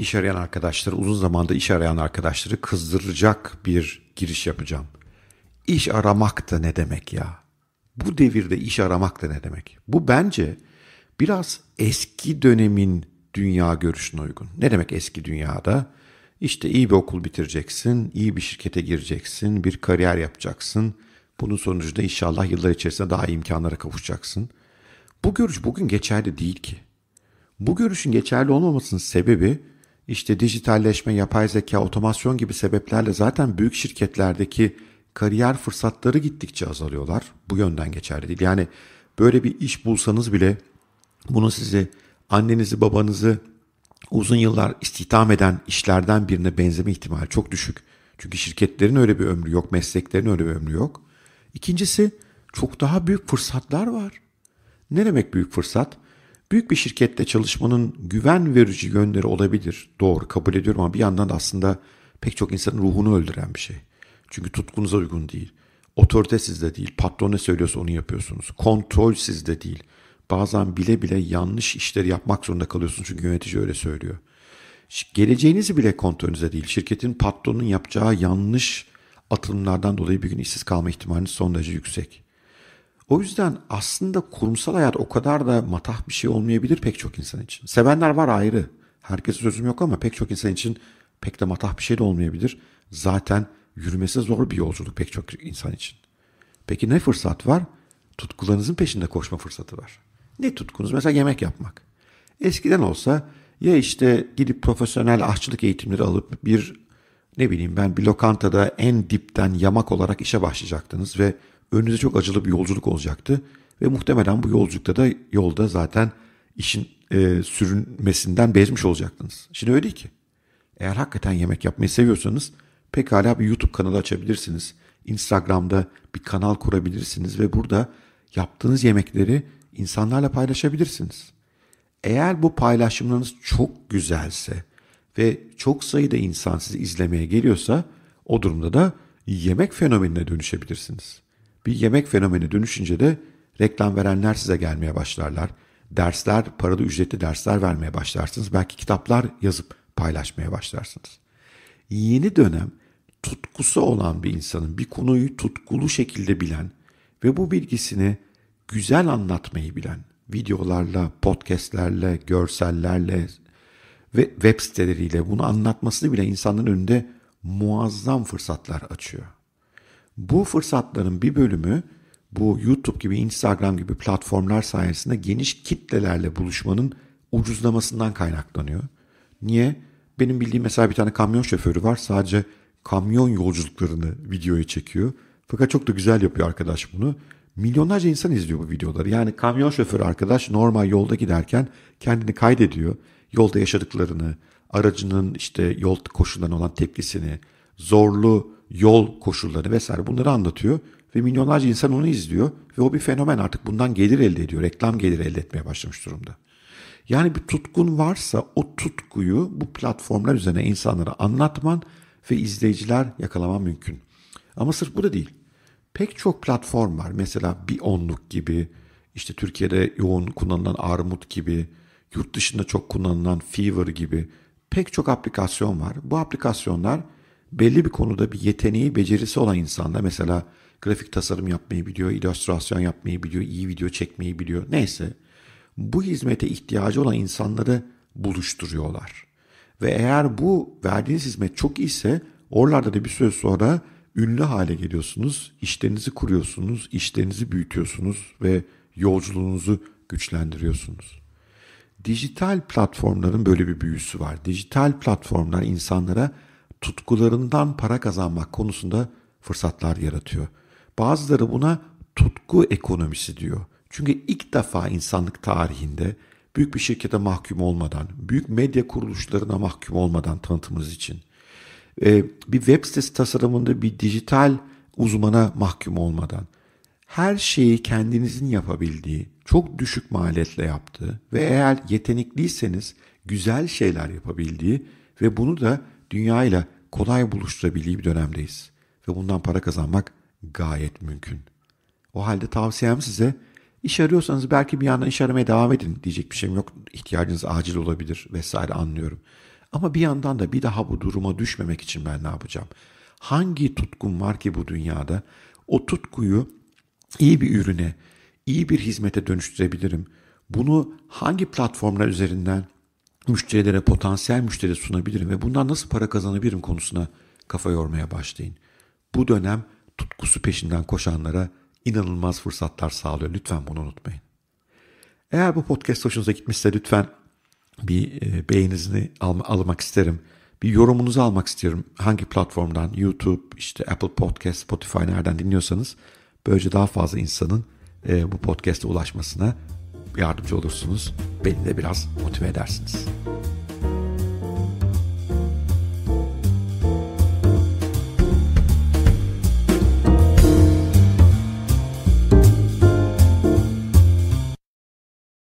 iş arayan arkadaşları, uzun zamanda iş arayan arkadaşları kızdıracak bir giriş yapacağım. İş aramak da ne demek ya? Bu devirde iş aramak da ne demek? Bu bence biraz eski dönemin dünya görüşüne uygun. Ne demek eski dünyada? İşte iyi bir okul bitireceksin, iyi bir şirkete gireceksin, bir kariyer yapacaksın. Bunun sonucunda inşallah yıllar içerisinde daha iyi imkanlara kavuşacaksın. Bu görüş bugün geçerli değil ki. Bu görüşün geçerli olmamasının sebebi işte dijitalleşme, yapay zeka, otomasyon gibi sebeplerle zaten büyük şirketlerdeki kariyer fırsatları gittikçe azalıyorlar. Bu yönden geçerli değil. Yani böyle bir iş bulsanız bile bunu sizi annenizi babanızı uzun yıllar istihdam eden işlerden birine benzeme ihtimali çok düşük. Çünkü şirketlerin öyle bir ömrü yok, mesleklerin öyle bir ömrü yok. İkincisi çok daha büyük fırsatlar var. Ne demek büyük fırsat? Büyük bir şirkette çalışmanın güven verici yönleri olabilir. Doğru kabul ediyorum ama bir yandan da aslında pek çok insanın ruhunu öldüren bir şey. Çünkü tutkunuza uygun değil. Otorite sizde değil. Patron ne söylüyorsa onu yapıyorsunuz. Kontrol sizde değil. Bazen bile bile yanlış işleri yapmak zorunda kalıyorsunuz çünkü yönetici öyle söylüyor. Geleceğinizi bile kontrolünüzde değil. Şirketin patronun yapacağı yanlış atılımlardan dolayı bir gün işsiz kalma ihtimaliniz son derece yüksek. O yüzden aslında kurumsal hayat o kadar da matah bir şey olmayabilir pek çok insan için. Sevenler var ayrı. Herkese sözüm yok ama pek çok insan için pek de matah bir şey de olmayabilir. Zaten yürümesi zor bir yolculuk pek çok insan için. Peki ne fırsat var? Tutkularınızın peşinde koşma fırsatı var. Ne tutkunuz? Mesela yemek yapmak. Eskiden olsa ya işte gidip profesyonel aşçılık eğitimleri alıp bir ne bileyim ben bir lokantada en dipten yamak olarak işe başlayacaktınız ve önünüze çok acılı bir yolculuk olacaktı. Ve muhtemelen bu yolculukta da yolda zaten işin e, sürünmesinden bezmiş olacaktınız. Şimdi öyle ki. Eğer hakikaten yemek yapmayı seviyorsanız pekala bir YouTube kanalı açabilirsiniz. Instagram'da bir kanal kurabilirsiniz ve burada yaptığınız yemekleri insanlarla paylaşabilirsiniz. Eğer bu paylaşımlarınız çok güzelse ve çok sayıda insan sizi izlemeye geliyorsa o durumda da yemek fenomenine dönüşebilirsiniz. Bir yemek fenomeni dönüşünce de reklam verenler size gelmeye başlarlar. Dersler, paralı ücretli dersler vermeye başlarsınız. Belki kitaplar yazıp paylaşmaya başlarsınız. Yeni dönem tutkusu olan bir insanın bir konuyu tutkulu şekilde bilen ve bu bilgisini güzel anlatmayı bilen videolarla, podcastlerle, görsellerle ve web siteleriyle bunu anlatmasını bile insanların önünde muazzam fırsatlar açıyor. Bu fırsatların bir bölümü bu YouTube gibi, Instagram gibi platformlar sayesinde geniş kitlelerle buluşmanın ucuzlamasından kaynaklanıyor. Niye? Benim bildiğim mesela bir tane kamyon şoförü var. Sadece kamyon yolculuklarını videoya çekiyor. Fakat çok da güzel yapıyor arkadaş bunu. Milyonlarca insan izliyor bu videoları. Yani kamyon şoförü arkadaş normal yolda giderken kendini kaydediyor. Yolda yaşadıklarını, aracının işte yol koşullarına olan tepkisini, zorlu yol koşulları vesaire bunları anlatıyor. Ve milyonlarca insan onu izliyor. Ve o bir fenomen artık bundan gelir elde ediyor. Reklam gelir elde etmeye başlamış durumda. Yani bir tutkun varsa o tutkuyu bu platformlar üzerine insanlara anlatman ve izleyiciler yakalaman mümkün. Ama sırf bu da değil. Pek çok platform var. Mesela bir onluk gibi, işte Türkiye'de yoğun kullanılan Armut gibi, yurt dışında çok kullanılan Fever gibi pek çok aplikasyon var. Bu aplikasyonlar belli bir konuda bir yeteneği, becerisi olan insanlar mesela grafik tasarım yapmayı biliyor, illüstrasyon yapmayı biliyor, iyi video çekmeyi biliyor. Neyse bu hizmete ihtiyacı olan insanları buluşturuyorlar. Ve eğer bu verdiğiniz hizmet çok iyiyse oralarda da bir süre sonra ünlü hale geliyorsunuz, işlerinizi kuruyorsunuz, işlerinizi büyütüyorsunuz ve yolculuğunuzu güçlendiriyorsunuz. Dijital platformların böyle bir büyüsü var. Dijital platformlar insanlara tutkularından para kazanmak konusunda fırsatlar yaratıyor. Bazıları buna tutku ekonomisi diyor. Çünkü ilk defa insanlık tarihinde büyük bir şirkete mahkum olmadan, büyük medya kuruluşlarına mahkum olmadan tanıtımınız için e, bir web sitesi tasarımında bir dijital uzmana mahkum olmadan her şeyi kendinizin yapabildiği, çok düşük maliyetle yaptığı ve eğer yetenekliyseniz güzel şeyler yapabildiği ve bunu da dünyayla kolay buluşturabildiği bir dönemdeyiz. Ve bundan para kazanmak gayet mümkün. O halde tavsiyem size iş arıyorsanız belki bir yandan iş aramaya devam edin diyecek bir şeyim yok. İhtiyacınız acil olabilir vesaire anlıyorum. Ama bir yandan da bir daha bu duruma düşmemek için ben ne yapacağım? Hangi tutkum var ki bu dünyada? O tutkuyu iyi bir ürüne, iyi bir hizmete dönüştürebilirim. Bunu hangi platformlar üzerinden müşterilere, potansiyel müşteri sunabilirim ve bundan nasıl para kazanabilirim konusuna kafa yormaya başlayın. Bu dönem tutkusu peşinden koşanlara inanılmaz fırsatlar sağlıyor. Lütfen bunu unutmayın. Eğer bu podcast hoşunuza gitmişse lütfen bir e, beğeninizi al, almak isterim. Bir yorumunuzu almak istiyorum. Hangi platformdan, YouTube, işte Apple Podcast, Spotify nereden dinliyorsanız böylece daha fazla insanın e, bu podcast'e ulaşmasına yardımcı olursunuz. Beni de biraz motive edersiniz.